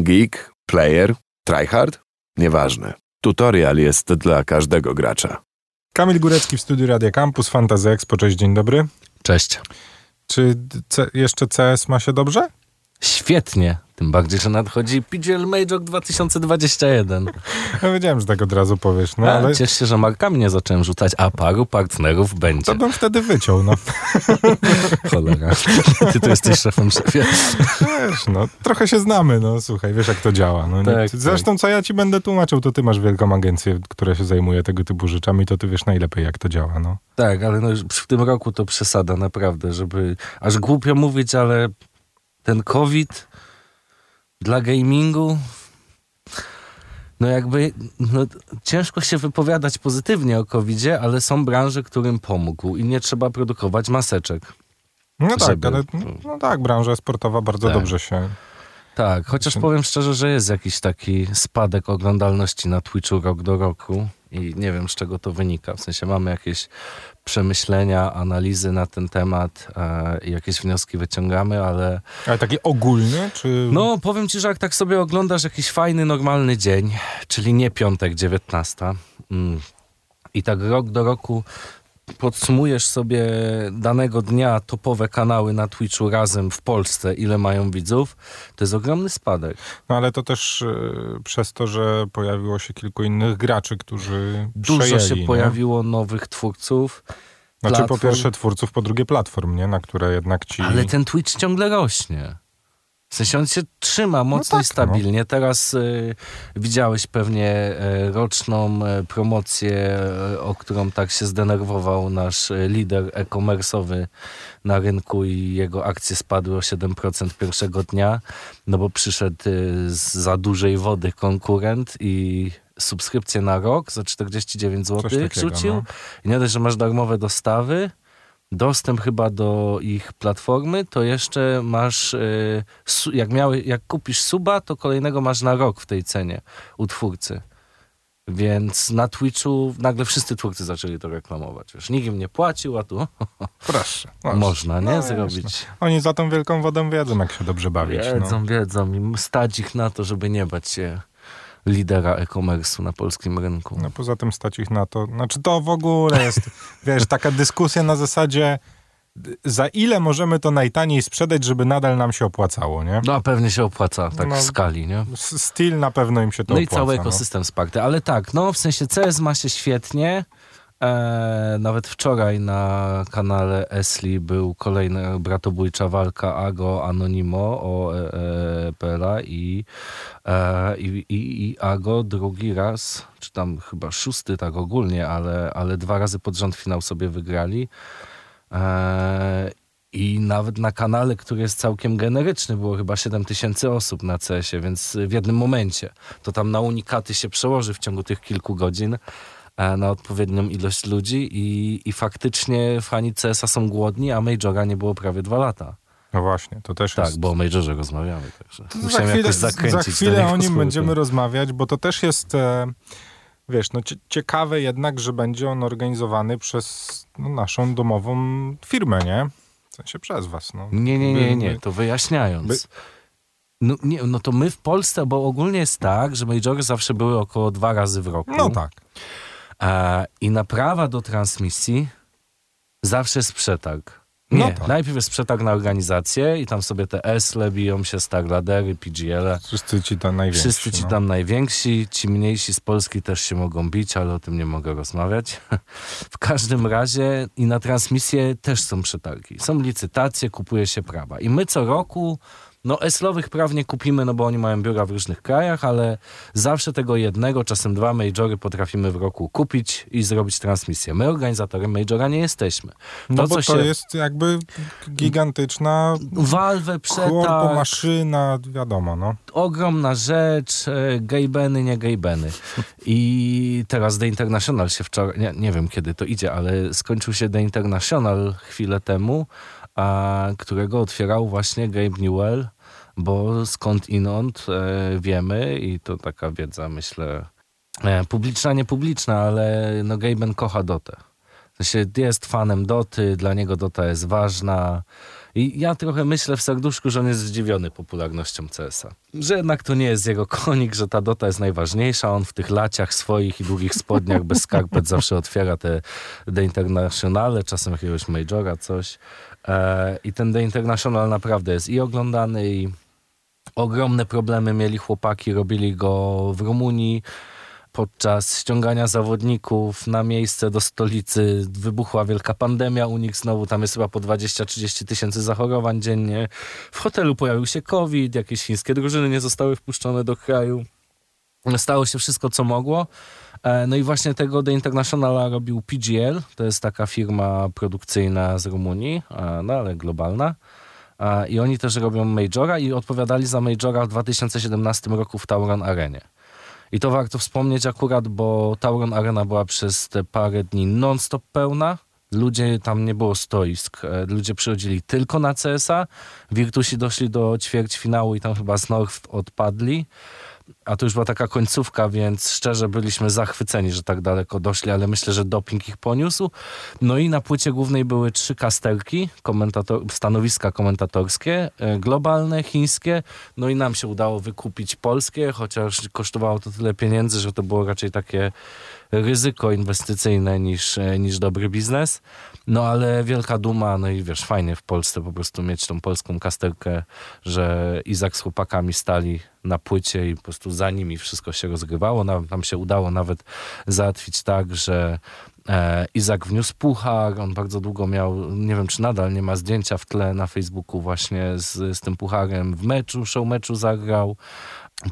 Geek, player, tryhard? Nieważne. Tutorial jest dla każdego gracza. Kamil Górecki w studiu Radia Campus, Fantasy Expo. Cześć, dzień dobry. Cześć. Czy C- jeszcze CS ma się dobrze? Świetnie. Tym bardziej, że nadchodzi PGL Major 2021. Ja wiedziałem, że tak od razu powiesz, no ale Ciesz się, że markami nie zacząłem rzucać, a paru partnerów będzie. to bym wtedy wyciął, no. Cholera. Ty tu jesteś szefem szefie. Wiesz, no, trochę się znamy, no słuchaj, wiesz jak to działa. No. Tak, Zresztą co ja ci będę tłumaczył, to ty masz wielką agencję, która się zajmuje tego typu rzeczami, to ty wiesz najlepiej jak to działa, no. Tak, ale no, w tym roku to przesada, naprawdę, żeby... Aż głupio mówić, ale ten COVID dla gamingu... No jakby, no, ciężko się wypowiadać pozytywnie o COVID-zie, ale są branże, którym pomógł i nie trzeba produkować maseczek. No tak, Żeby- ale no tak, branża sportowa bardzo Tak. dobrze się... Tak, chociaż powiem szczerze, że jest jakiś taki spadek oglądalności na Twitchu rok do roku i nie wiem z czego to wynika. W sensie mamy jakieś przemyślenia, analizy na ten temat e, i jakieś wnioski wyciągamy, ale Ale taki ogólny, czy... no powiem ci, że jak tak sobie oglądasz jakiś fajny, normalny dzień, czyli nie piątek 19 mm, i tak rok do roku podsumujesz sobie danego dnia topowe kanały na Twitchu razem w Polsce, ile mają widzów, to jest ogromny spadek. No ale to też y, przez to, że pojawiło się kilku innych graczy, którzy Dużo przejęli, się nie? pojawiło nowych twórców, Znaczy po platform. pierwsze twórców, po drugie platform, nie? Na które jednak ci... ale ten Twitch ciągle rośnie. W sensie on się trzyma mocno tak, i stabilnie. Teraz y, widziałeś pewnie y, roczną y, promocję, y, o którą tak się zdenerwował nasz lider e-commerce'owy na rynku i jego akcje spadły o 7% pierwszego dnia, no bo przyszedł z za dużej wody konkurent i subskrypcję na rok za 49 zł takiego, rzucił. no. I nie dość, że masz darmowe dostawy, dostęp chyba do ich platformy, to jeszcze masz, su- jak, miały, jak kupisz suba, to kolejnego masz na rok w tej cenie u twórcy. Więc na Twitchu nagle wszyscy twórcy zaczęli to reklamować. Wiesz, nikt im nie płacił, a tu Proszę. można, nie? No, Zrobić. jasne. Oni za tą wielką wodą wiedzą, jak się dobrze bawić. Wiedzą, No. wiedzą. I stać ich na to, żeby nie bać się lidera e-commerce'u na polskim rynku. no poza tym stać ich na to. Znaczy to w ogóle jest, wiesz, taka dyskusja na zasadzie za ile możemy to najtaniej sprzedać, żeby nadal nam się opłacało, nie? No a pewnie się opłaca tak No. w skali, nie? S- Styl na pewno im się to No i opłaca. cały no. ekosystem wsparty. Ale tak, no w sensie CS ma się świetnie. E, nawet wczoraj na kanale Esli był kolejna bratobójcza walka Ago Anonimo o e, e, PLA i, e, i, i, i Ago drugi raz, czy tam chyba szósty tak ogólnie, ale, ale dwa razy pod rząd finał sobie wygrali. E, I nawet na kanale, który jest całkiem generyczny, było chyba 7 tysięcy osób na CS-ie, więc w jednym momencie. To tam na unikaty się przełoży w ciągu tych kilku godzin na odpowiednią ilość ludzi i, i faktycznie fani CS-a są głodni, a Majora nie było prawie dwa lata. No właśnie, to też Tak, jest... bo o Majorze rozmawiamy, także To musiałem za chwilę, za chwilę o nim będziemy rozmawiać, bo to też jest, e, wiesz, no cie, ciekawe jednak, że będzie on organizowany przez no, naszą domową firmę, nie? W sensie przez was, no. Nie, nie, nie, nie, to wyjaśniając. by- No, nie, no to my w Polsce, bo ogólnie jest tak, że majory zawsze były około dwa razy w roku. No tak. E, I na prawa do transmisji zawsze jest przetarg. Nie, No tak. najpierw jest przetarg na organizację i tam sobie te ESLE biją się, Starladery, PGL-e. Wszyscy ci tam najwięksi. Wszyscy ci no. tam najwięksi, ci mniejsi z Polski też się mogą bić, ale o tym nie mogę rozmawiać. W każdym razie i na transmisję też są przetargi. Są licytacje, kupuje się prawa. I my co roku, no eslowych praw nie kupimy, no bo oni mają biura w różnych krajach, ale zawsze tego jednego, czasem dwa majory potrafimy w roku kupić i zrobić transmisję. My organizatorem majora nie jesteśmy. No To, bo co to się- jest jakby gigantyczna korpo, przetarg, maszyna, wiadomo, no. ogromna rzecz, e, gejbeny, nie gejbeny. I teraz The International się wczoraj, nie, nie wiem kiedy to idzie, ale skończył się The International chwilę temu, a, którego otwierał właśnie Gabe Newell, bo skąd inąd e, wiemy i to taka wiedza myślę e, publiczna, niepubliczna, ale no Gaben kocha Dotę. Sensie jest fanem Doty, dla niego Dota jest ważna I ja trochę myślę w serduszku, że on jest zdziwiony popularnością CS-a. Że jednak to nie jest jego konik, że ta Dota jest najważniejsza. On w tych laciach swoich i długich spodniach bez skarpet zawsze otwiera te The Internationale, czasem jakiegoś Majora, coś. E, I ten The International naprawdę jest i oglądany, i ogromne problemy mieli chłopaki, robili go w Rumunii podczas ściągania zawodników na miejsce do stolicy wybuchła wielka pandemia u nich znowu, tam jest chyba po 20-30 tysięcy zachorowań dziennie. W hotelu pojawił się COVID, jakieś chińskie drużyny nie zostały wpuszczone do kraju. Stało się wszystko, co mogło. E, no i właśnie tego The International robił PGL, to jest taka firma produkcyjna z Rumunii, no ale globalna. I oni też robią Majora i odpowiadali za Majora w 2017 roku w Tauron Arenie. I to warto wspomnieć akurat, bo Tauron Arena była przez te parę dni non-stop pełna. Ludzie, tam nie było stoisk. E, ludzie przychodzili tylko na CS-a. Virtusi doszli do ćwierćfinału i tam chyba z North odpadli a to już była taka końcówka, więc szczerze byliśmy zachwyceni, że tak daleko doszli, ale myślę, że doping ich poniósł. No i na płycie głównej były trzy kasterki, komentator stanowiska komentatorskie, e, globalne, chińskie, no i nam się udało wykupić polskie, chociaż kosztowało to tyle pieniędzy, że to było raczej takie ryzyko inwestycyjne niż, e, niż dobry biznes. No ale wielka duma, no i wiesz, fajnie w Polsce po prostu mieć tą polską kasterkę, że Izak z chłopakami stali na płycie i po prostu za nimi wszystko się rozgrywało. Nam, się udało nawet załatwić tak, że e, Izak wniósł puchar, on bardzo długo miał, nie wiem czy nadal nie ma zdjęcia w tle na Facebooku właśnie z, z tym pucharem w meczu, show meczu zagrał.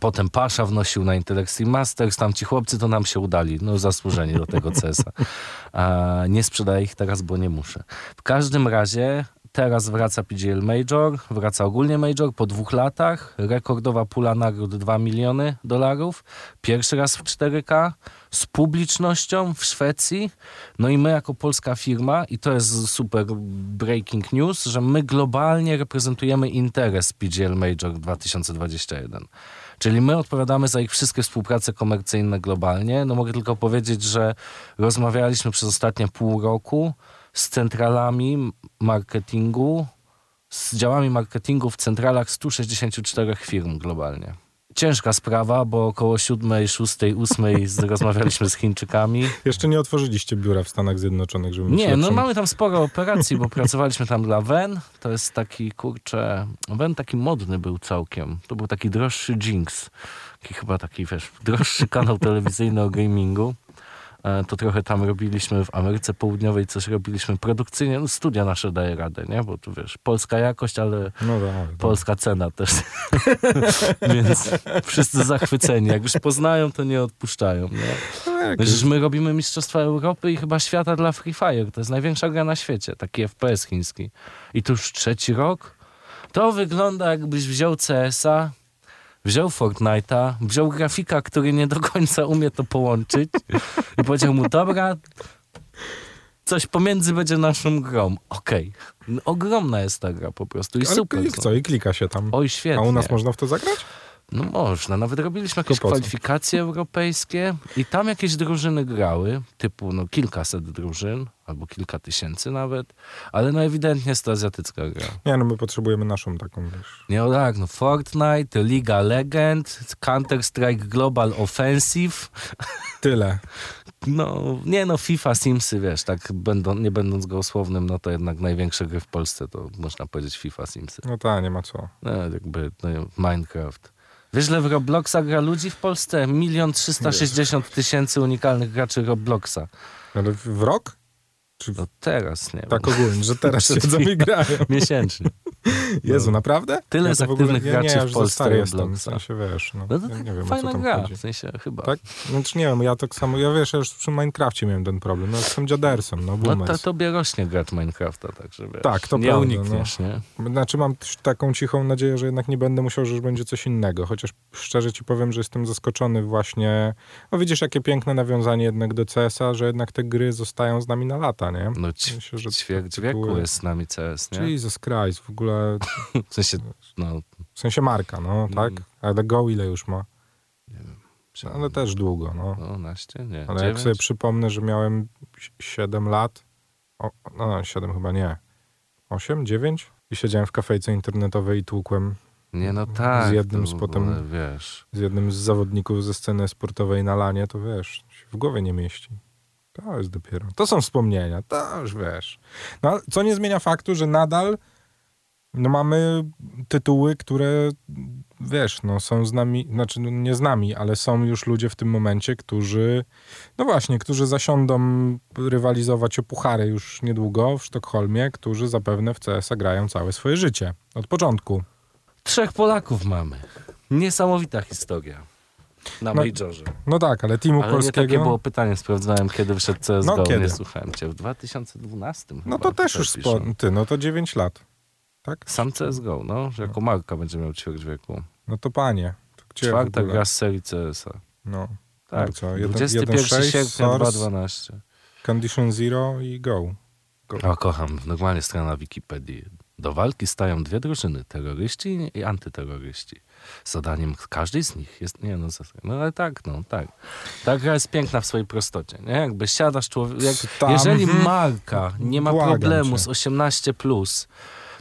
Potem Pasza wnosił na Intellectly Masters, tam ci chłopcy to nam się udali, no zasłużeni do tego CS-a. Nie sprzedaję ich teraz, bo nie muszę. W każdym razie teraz wraca PGL Major, wraca ogólnie Major po dwóch latach. Rekordowa pula nagród 2 miliony dolarów. Pierwszy raz w 4K z publicznością w Szwecji. No i my jako polska firma, i to jest super breaking news, że my globalnie reprezentujemy interes PGL Major 2021. Czyli my odpowiadamy za ich wszystkie współprace komercyjne globalnie. No mogę tylko powiedzieć, że rozmawialiśmy przez ostatnie pół roku z centralami marketingu, z działami marketingu w centralach 164 firm globalnie ciężka sprawa, bo około siódmej, szóstej, ósmej rozmawialiśmy z Chińczykami. Jeszcze nie otworzyliście biura w Stanach Zjednoczonych, żeby Nie, no mamy tam sporo operacji, bo pracowaliśmy tam dla Ven. To jest taki, kurczę, Ven taki modny był całkiem. To był taki droższy Jinx. Taki chyba taki, wiesz, droższy kanał telewizyjny o gamingu. E, to trochę tam robiliśmy w Ameryce Południowej, coś robiliśmy produkcyjnie, no studia nasze daje radę, nie? Bo tu wiesz, polska jakość, ale no tak, tak. polska cena też. Więc wszyscy zachwyceni. Jak już poznają, to nie odpuszczają, nie? No, my robimy Mistrzostwa Europy i chyba świata dla Free Fire. To jest największa gra na świecie, taki FPS chiński. I to już trzeci rok. To wygląda jakbyś wziął CS-a, wziął Fortnite'a, wziął grafika, który nie do końca umie to połączyć i powiedział mu, dobra, coś pomiędzy będzie naszą grą. Okej. Okay. Ogromna jest ta gra po prostu i Ale super. I co, i klika się tam. Oj, świetnie. A u nas można w to zagrać? No można, nawet robiliśmy jakieś kwalifikacje europejskie i tam jakieś drużyny grały, typu no kilkaset drużyn, albo kilka tysięcy nawet, ale no ewidentnie jest to azjatycka gra. Nie, no my potrzebujemy naszą taką, wiesz. Nie, no tak, no Fortnite, Liga Legend, Counter-Strike Global Offensive. Tyle. No, nie no, FIFA, Simsy, wiesz, tak będą, nie będąc gołosłownym, no to jednak największe gry w Polsce to można powiedzieć FIFA, Simsy. No tak, nie ma co. No, jakby no, Minecraft. Wiesz, że w Robloxa gra ludzi w Polsce? Milion trzysta sześćdziesiąt tysięcy unikalnych graczy Robloxa. Ale w rok? Czy... No teraz, nie Tak ogólnie, że teraz siedzą i grają. Miesięcznie. Jezu, no. naprawdę? Tyle ja z aktywnych graczy nie, ja w Polsce jestem, w sensie, wiesz, no, no to ja nie wiem, fajna gra, chodzi. w sensie chyba. Tak? Znaczy nie wiem, ja tak samo, ja wiesz, ja już przy Minecrafcie miałem ten problem, no jestem dziadersem, no boomers. No to tobie rośnie grać Minecrafta, także wiesz, tak, to nie prawda, unikniesz, no. nie? Znaczy mam taką cichą nadzieję, że jednak nie będę musiał, że już będzie coś innego, chociaż szczerze ci powiem, że jestem zaskoczony właśnie, no widzisz, jakie piękne nawiązanie jednak do CS-a, że jednak te gry zostają z nami na lata, nie? No Myślę, że ćwierć wieku jest z nami CS, nie? Jesus Christ, w ogóle... w sensie, no... W sensie marka, no, tak? Mm. Ale Go ile już ma? Nie wiem. No, ale też długo, no. 12, nie. Ale 9? jak sobie przypomnę, że miałem 7 lat, o, no 7 chyba nie, 8, 9? I siedziałem w kafejce internetowej i tłukłem Nie no tak. Z jednym z potem- Wiesz. z jednym z zawodników ze sceny sportowej na lanie, to wiesz, się w głowie nie mieści. To jest dopiero. To są wspomnienia, to już wiesz. No, co nie zmienia faktu, że nadal no, mamy tytuły, które wiesz, no, są z nami, znaczy no, nie z nami, ale są już ludzie w tym momencie, którzy, no właśnie, którzy zasiądą rywalizować o puchary już niedługo w Sztokholmie, którzy zapewne w CS-a grają całe swoje życie. Od początku. Trzech Polaków mamy. Niesamowita historia. Na No, Majorze. No tak, ale teamu Ale polskiego... takie było pytanie, sprawdzałem kiedy wszedł CSGO, No, kiedy? nie słuchałem cię. W 2012 No chyba to też tutaj już piszą. spo... Ty, no to 9 lat. Tak? Sam CSGO, no, że jako marka będzie miał ćwierć wieku. No to panie. To gdzie Czwarta gra z serii CSa. No. Tak, No co, jeden- 21 1.6, sierpnia Source, 2012. Condition Zero i go. go. O, kocham, normalnie strona Wikipedii. Do walki stają dwie drużyny, terroryści i antyterroryści. Zadaniem każdej z nich jest, nie no, no ale tak, no tak. Ta gra jest piękna w swojej prostocie, nie? Jakby siadasz człowiek, jak, jeżeli mhm. marka nie ma Błagam problemu cię. z 18+, plus,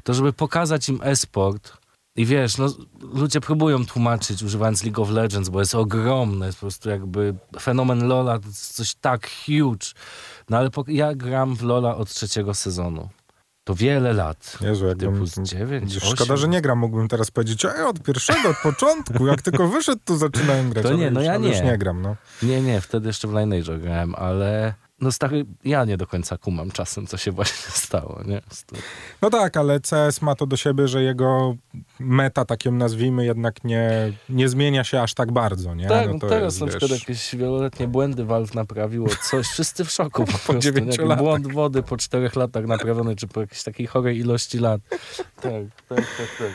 to żeby pokazać im e-sport i wiesz, no ludzie próbują tłumaczyć używając League of Legends, bo jest ogromne, jest po prostu jakby fenomen Lola, to jest coś tak huge. No ale ja gram w Lola od trzeciego sezonu. To wiele lat. Jezu, jakbym... Z 9, Szkoda, że nie gram. Mógłbym teraz powiedzieć, ej, od pierwszego, od początku. Jak tylko wyszedł, to zaczynałem grać. To nie, no już, ja nie. nie gram, no. Nie, nie, wtedy jeszcze w Lineage grałem, ale no stary, ja nie do końca kumam czasem, co się właśnie stało, nie? No tak, ale CS ma to do siebie, że jego meta, tak ją nazwijmy, jednak nie, nie zmienia się aż tak bardzo, nie? Tak, no to teraz jest, na wiesz, przykład jakieś wieloletnie błędy Valve naprawiło coś, wszyscy w szoku po prostu. dziewięciu Jaki latach. błąd wody po czterech latach naprawiony, czy po jakiejś takiej chorej ilości lat. Tak, tak, tak, tak.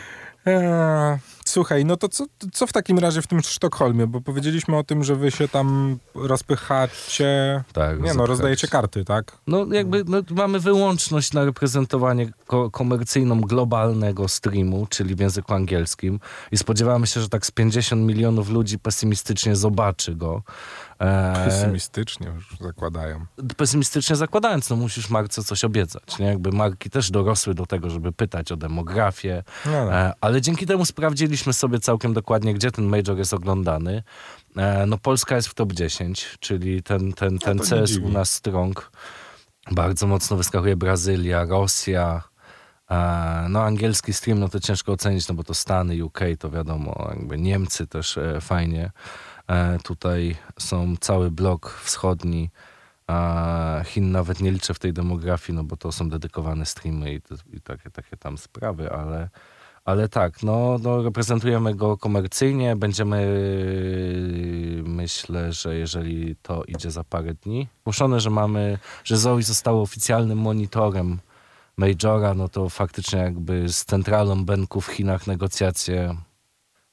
Eee, słuchaj, no to co, co w takim razie w tym Sztokholmie? Bo powiedzieliśmy o tym, że wy się tam rozpychacie. tak Nie no, rozdajecie karty, tak? No jakby no, mamy wyłączność na reprezentowanie ko- komercyjną globalnego streamu, czyli w języku angielskim i spodziewamy się, że tak z 50 milionów ludzi pesymistycznie zobaczy go. E, Pesymistycznie już zakładają. pesymistycznie zakładając, no musisz marce coś obiecać. Nie? Jakby marki też dorosły do tego, żeby pytać o demografię, No, no. e, ale dzięki temu sprawdziliśmy sobie całkiem dokładnie, gdzie ten major jest oglądany. E, no Polska jest w top 10, czyli ten, ten, ten No to nie CS u nas strong. Bardzo mocno wyskakuje Brazylia, Rosja, e, no angielski stream, no to ciężko ocenić, no bo to Stany, UK, to wiadomo, jakby Niemcy też e, fajnie. Tutaj są cały blok wschodni, a Chin nawet nie liczę w tej demografii, no bo to są dedykowane streamy i, i takie, takie tam sprawy, ale, ale tak, no, no reprezentujemy go komercyjnie, będziemy myślę, że jeżeli to idzie za parę dni, głoszone, że mamy, że Zoe zostało oficjalnym monitorem Majora, no to faktycznie jakby z centralą Benku w Chinach negocjacje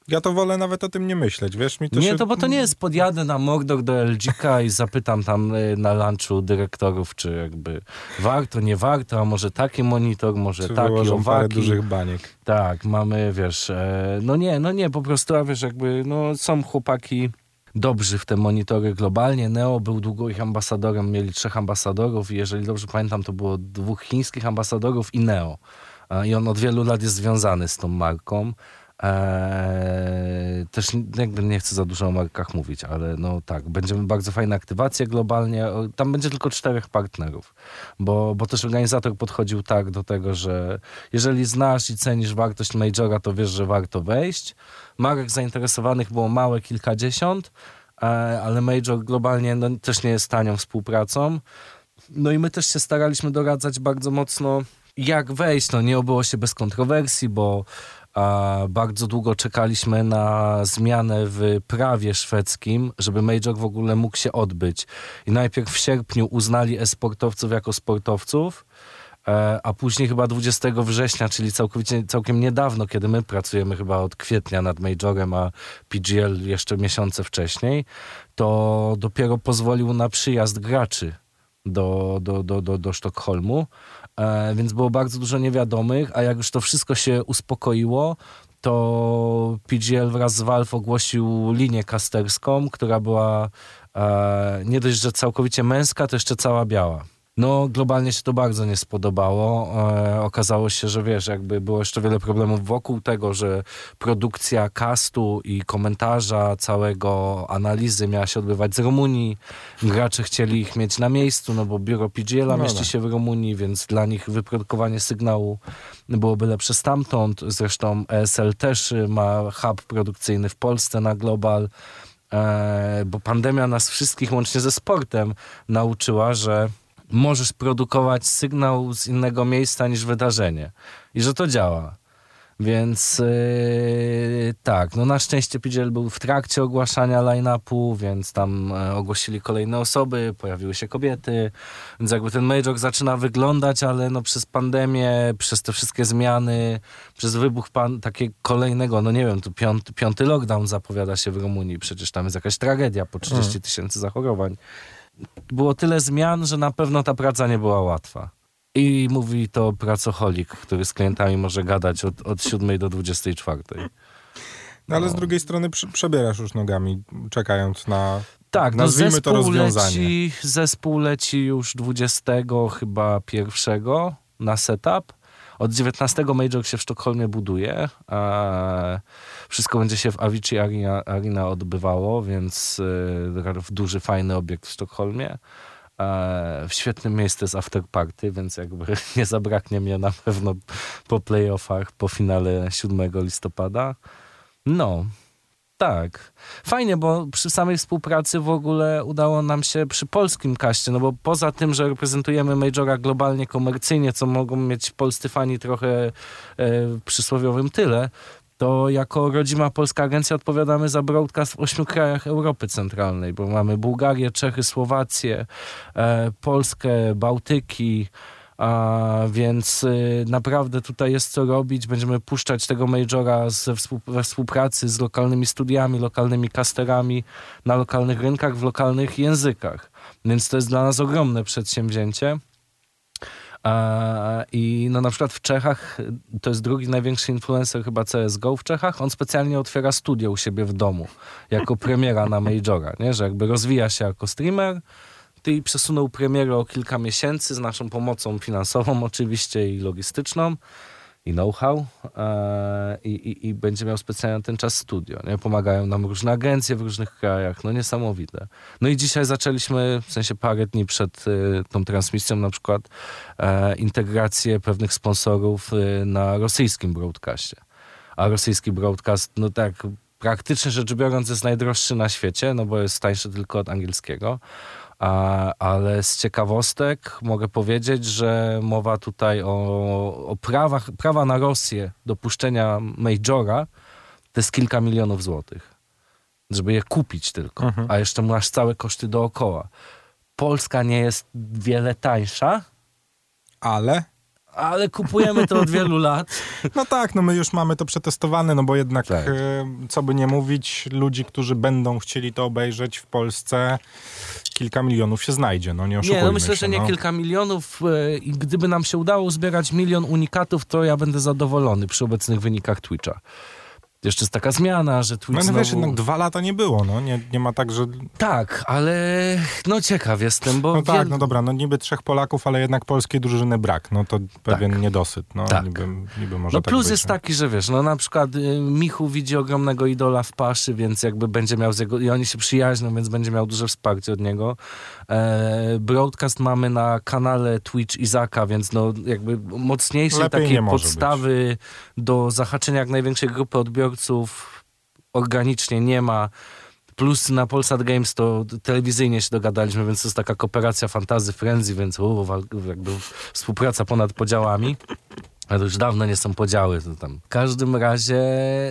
Ja to wolę nawet o tym nie myśleć, wiesz? Mi to nie, się... to bo to nie jest podjadę na Mordor do LGK i zapytam tam y, na lunchu dyrektorów, czy jakby warto, nie warto, a może taki monitor, może Czy taki, wyłożą parę owaki. dużych baniek. Tak, mamy, wiesz, e, no nie, no nie, po prostu, a wiesz, jakby, no są chłopaki dobrzy w te monitory globalnie. Neo był długo ich ambasadorem, mieli trzech ambasadorów i jeżeli dobrze pamiętam, to było dwóch chińskich ambasadorów i Neo. A, I on od wielu lat jest związany z tą marką. Eee, też jakby nie chcę za dużo o markach mówić, ale no tak, będziemy bardzo fajne aktywacje globalnie. Tam będzie tylko czterech partnerów, bo, bo też organizator podchodził tak do tego, że jeżeli znasz i cenisz wartość Majora, to wiesz, że warto wejść. Marek zainteresowanych było małe kilkadziesiąt, e, ale Major globalnie no, też nie jest tanią współpracą. No i my też się staraliśmy doradzać bardzo mocno, jak wejść. No nie obyło się bez kontrowersji, bo a, bardzo długo czekaliśmy na zmianę w prawie szwedzkim, żeby Major w ogóle mógł się odbyć. I najpierw w sierpniu uznali e-sportowców jako sportowców, e, a później chyba 20 września, czyli całkowicie, całkiem niedawno, kiedy my pracujemy chyba od kwietnia nad Majorem, a PGL jeszcze miesiące wcześniej, to dopiero pozwolił na przyjazd graczy do, do, do, do, do Sztokholmu, więc było bardzo dużo niewiadomych, a jak już to wszystko się uspokoiło, to PGL wraz z Valve ogłosił linię kasterską, która była e, nie dość, że całkowicie męska, to jeszcze cała biała. No, globalnie się to bardzo nie spodobało. E, okazało się, że wiesz, jakby było jeszcze wiele problemów wokół tego, że produkcja castu i komentarza całego analizy miała się odbywać z Rumunii. Gracze chcieli ich mieć na miejscu, no bo biuro PGL-a No mieści tak. się w Rumunii, więc dla nich wyprodukowanie sygnału byłoby lepsze stamtąd. Zresztą ESL też y, ma hub produkcyjny w Polsce na Global. E, bo pandemia nas wszystkich, łącznie ze sportem, nauczyła, że możesz produkować sygnał z innego miejsca niż wydarzenie. I że to działa. Więc yy, tak, no na szczęście PGL był w trakcie ogłaszania line-upu, więc tam e, ogłosili kolejne osoby, pojawiły się kobiety, więc jakby ten major zaczyna wyglądać, ale no przez pandemię, przez te wszystkie zmiany, przez wybuch pan, takiego kolejnego, no nie wiem, tu piąty, piąty lockdown zapowiada się w Rumunii, przecież tam jest jakaś tragedia, po 30 tysięcy zachorowań. Było tyle zmian, że na pewno ta praca nie była łatwa. I mówi to pracocholik, który z klientami może gadać od, od 7 do 24. No ale z drugiej strony przebierasz już nogami, czekając na... Tak, no Nazwijmy to zespół rozwiązanie. leci, zespół leci już 20 chyba pierwszego na setup. Od 19 Major się w Sztokholmie buduje. Wszystko będzie się w Avicii Arena, Arena odbywało, więc w duży, fajny obiekt w Sztokholmie. E, w świetnym miejscu jest after party, więc jakby nie zabraknie mnie na pewno po playoffach, po finale 7 listopada. No, tak. Fajnie, bo przy samej współpracy w ogóle udało nam się przy polskim kaście, no bo poza tym, że reprezentujemy Majora globalnie, komercyjnie, co mogą mieć polscy fani trochę e, przysłowiowym tyle, to jako rodzima polska agencja odpowiadamy za broadcast w ośmiu krajach Europy Centralnej, bo mamy Bułgarię, Czechy, Słowację, e, Polskę, Bałtyki, więc y, naprawdę tutaj jest co robić. Będziemy puszczać tego majora we współpracy z lokalnymi studiami, lokalnymi casterami na lokalnych rynkach, w lokalnych językach. Więc to jest dla nas ogromne przedsięwzięcie. I no na przykład w Czechach to jest drugi największy influencer chyba CSGO w Czechach. On specjalnie otwiera studio u siebie w domu jako premiera na Majora, nie? że jakby rozwija się jako streamer i przesunął premierę o kilka miesięcy z naszą pomocą finansową oczywiście i logistyczną i know-how e, i, i, i będzie miał specjalnie ten czas studio. Nie? Pomagają nam różne agencje w różnych krajach, no niesamowite. No i dzisiaj zaczęliśmy, w sensie parę dni przed y, tą transmisją na przykład e, integrację pewnych sponsorów na rosyjskim broadcaście. A rosyjski broadcast, no tak praktycznie rzecz biorąc jest najdroższy na świecie, no bo jest tańszy tylko od angielskiego. Ale z ciekawostek mogę powiedzieć, że mowa tutaj o, o prawach, prawa na Rosję do puszczenia Majora to jest kilka milionów złotych. Żeby je kupić tylko. Mhm. A jeszcze masz całe koszty dookoła. Polska nie jest wiele tańsza, Ale... ale kupujemy to od wielu lat. No tak, no my już mamy to przetestowane, no bo jednak, Tak. e, co by nie mówić, ludzi, którzy będą chcieli to obejrzeć w Polsce, kilka milionów się znajdzie, no nie oszukujmy Nie, no myślę, się, że nie no. kilka milionów e, i gdyby nam się udało zbierać milion unikatów, to ja będę zadowolony przy obecnych wynikach Twitcha. Jeszcze jest taka zmiana, że Twitch No, no znowu... wiesz, jednak dwa lata nie było, no nie, nie ma tak, że... Tak, ale no ciekaw jestem, bo No tak, wiel- no dobra, no niby trzech Polaków, ale jednak polskiej drużyny brak, no to pewien niedosyt, no Tak. niby, niby może No tak plus być, jest no. taki, że wiesz, no na przykład y, Michu widzi ogromnego idola w Paszy, więc jakby będzie miał z jego, i oni się przyjaźnią, więc będzie miał duże wsparcie od niego. E, broadcast mamy na kanale Twitch Izaka, więc no jakby mocniejszej Lepiej takiej podstawy do zahaczenia jak największej grupy odbiorców organicznie nie ma. Plus na Polsat Games to telewizyjnie się dogadaliśmy, więc to jest taka kooperacja fantazy frenzy, więc u, jakby współpraca ponad podziałami. Ale już dawno nie są podziały. To tam. W każdym razie,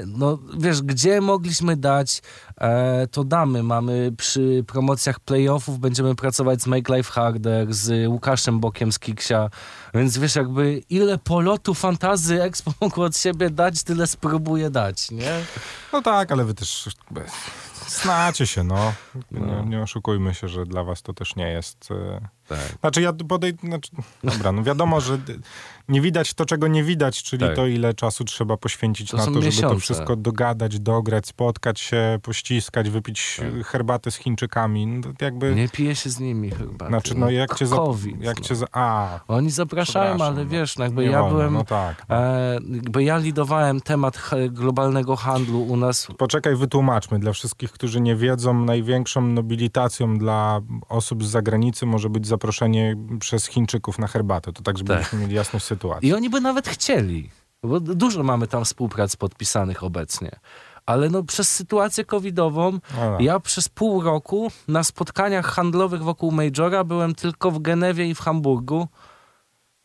no wiesz, gdzie mogliśmy dać, e, to damy. Mamy przy promocjach playoffów, będziemy pracować z Make Life Harder, z Łukaszem Bokiem z Kiksia, więc wiesz, jakby ile polotu fantazy Expo mogło od siebie dać, tyle spróbuję dać, nie? No tak, ale wy też znacie się, no. Nie, nie oszukujmy się, że dla was to też nie jest... e, Tak. Znaczy ja podej... Znaczy, dobra, no wiadomo, że nie widać to, czego nie widać, czyli Tak. to, ile czasu trzeba poświęcić To na to, żeby to miesiące. wszystko dogadać, dograć, spotkać się, pościskać, wypić Tak. herbatę z Chińczykami. No, to jakby... Nie pije się z nimi chyba. Znaczy, no jak cię za... COVID. Jak no. cię za... A, Oni zapraszają, ale no. wiesz, no jakby ja wolno, byłem... No tak. No. E, jakby ja lidowałem temat globalnego handlu u nas. Poczekaj, wytłumaczmy dla wszystkich, którzy nie wiedzą. Największą nobilitacją dla osób z zagranicy może być zaproszenie przez Chińczyków na herbatę. To tak, żebyśmy Tak. mieli jasność sytuacji. I oni by nawet chcieli, bo dużo mamy tam współprac podpisanych obecnie. Ale no przez sytuację covidową No, no. ja przez pół roku na spotkaniach handlowych wokół Majora byłem tylko w Genewie i w Hamburgu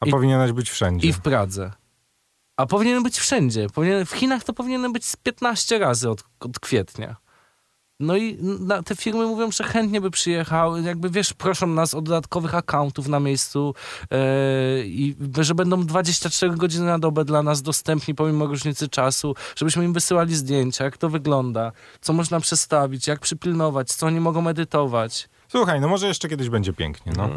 A i- powinieneś być wszędzie. i w Pradze. A powinien być wszędzie. Powinien, w Chinach to powinien być z 15 razy od, od kwietnia. No i na, te firmy mówią, że chętnie by przyjechały, jakby wiesz, proszą nas o dodatkowych akauntów na miejscu e, i że będą 24 godziny na dobę dla nas dostępni pomimo różnicy czasu, żebyśmy im wysyłali zdjęcia, jak to wygląda, co można przestawić, jak przypilnować, co oni mogą edytować. Słuchaj, no może jeszcze kiedyś będzie pięknie, no.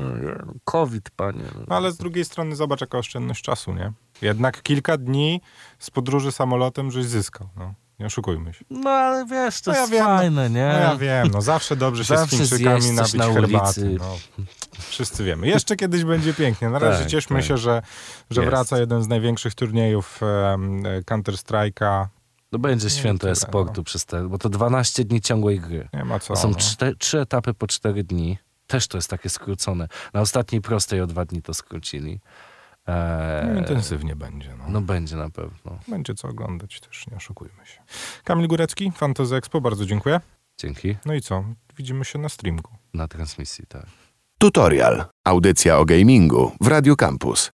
COVID, panie. No ale z drugiej strony zobacz, jaka oszczędność czasu, nie? Jednak kilka dni z podróży samolotem żeś zyskał, no. Nie oszukujmy się. No ale wiesz, to No ja jest wiem, no. fajne, nie? No ja wiem, no zawsze dobrze się Zawsze z Chińczykami napić na herbaty. No. Wszyscy wiemy. Jeszcze kiedyś będzie pięknie. Na razie Tak, cieszmy tak. się, że, że Jest. wraca jeden z największych turniejów em, Counter-Strike'a. No będzie Nie, święto tyle, e-sportu no. przez te, bo to 12 dni ciągłej gry. Nie ma co. To są no. trzy etapy po 4 dni. Też to jest takie skrócone. Na ostatniej prostej o dwa dni to skrócili. No, Eee, intensywnie będzie. No. no będzie na pewno. Będzie co oglądać też, nie oszukujmy się. Kamil Górecki, Fantasy Expo, bardzo dziękuję. Dzięki. No i co? Widzimy się na streamku. Na transmisji, tak. Tutorial. Audycja o gamingu w Radio Campus.